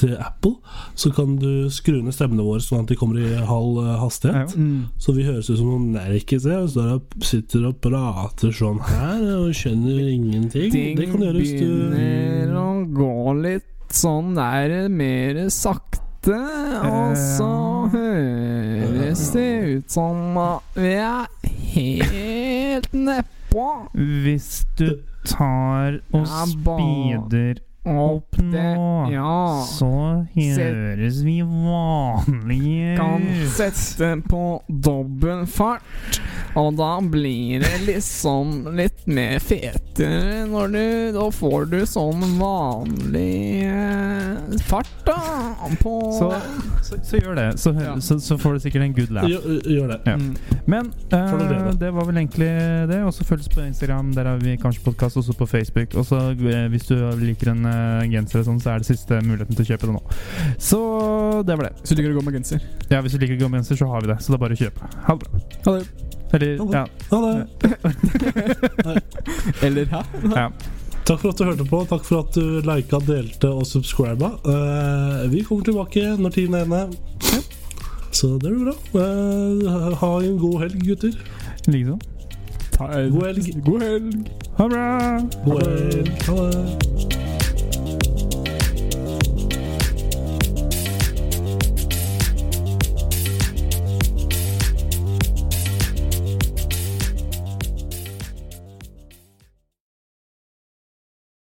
til Apple, så kan du skru ned stemmene våre sånn at de kommer i halv hastighet. Mm. Så vi høres ut som noen nerkiser og sitter og prater sånn her og skjønner ingenting. det kan du gjøre hvis du begynner å gå litt sånn der mer sakte, og så høres det ut som at vi er helt nedpå. Hvis du tar og Ja, speeder opp nå, Ja. så høres vi vanlige Kan ut. sette på dobbel fart. Og da blir det liksom litt mer fetere når du Da får du sånn vanlig eh, fart, da. På Så, så, så gjør det, så, Ja. så, så får du sikkert en good laugh. Gjør, gjør det. Ja. Mm. Men eh, det, det var vel egentlig det. Og så følg oss på Instagram. Der har vi kanskje podkast, også på Facebook. Og så eh, hvis du liker en genser, og sånn, så er det siste muligheten til å kjøpe det nå. Så det var det. Så liker å gå med genser. Ja, Hvis du liker å gå med genser, så har vi det. Så det er bare å kjøpe. Ha det bra. Ha det. Eller Ha det. ja. Ha det. Eller hæ? ja. Takk for at du hørte på. Takk for at du lika, delte og subscriba. Uh, vi kommer tilbake når tiden er inne. Så det blir bra. Uh, ha en god helg, gutter. Likeså. Ta- God helg. God helg. Ha det bra! God helg. Ha det.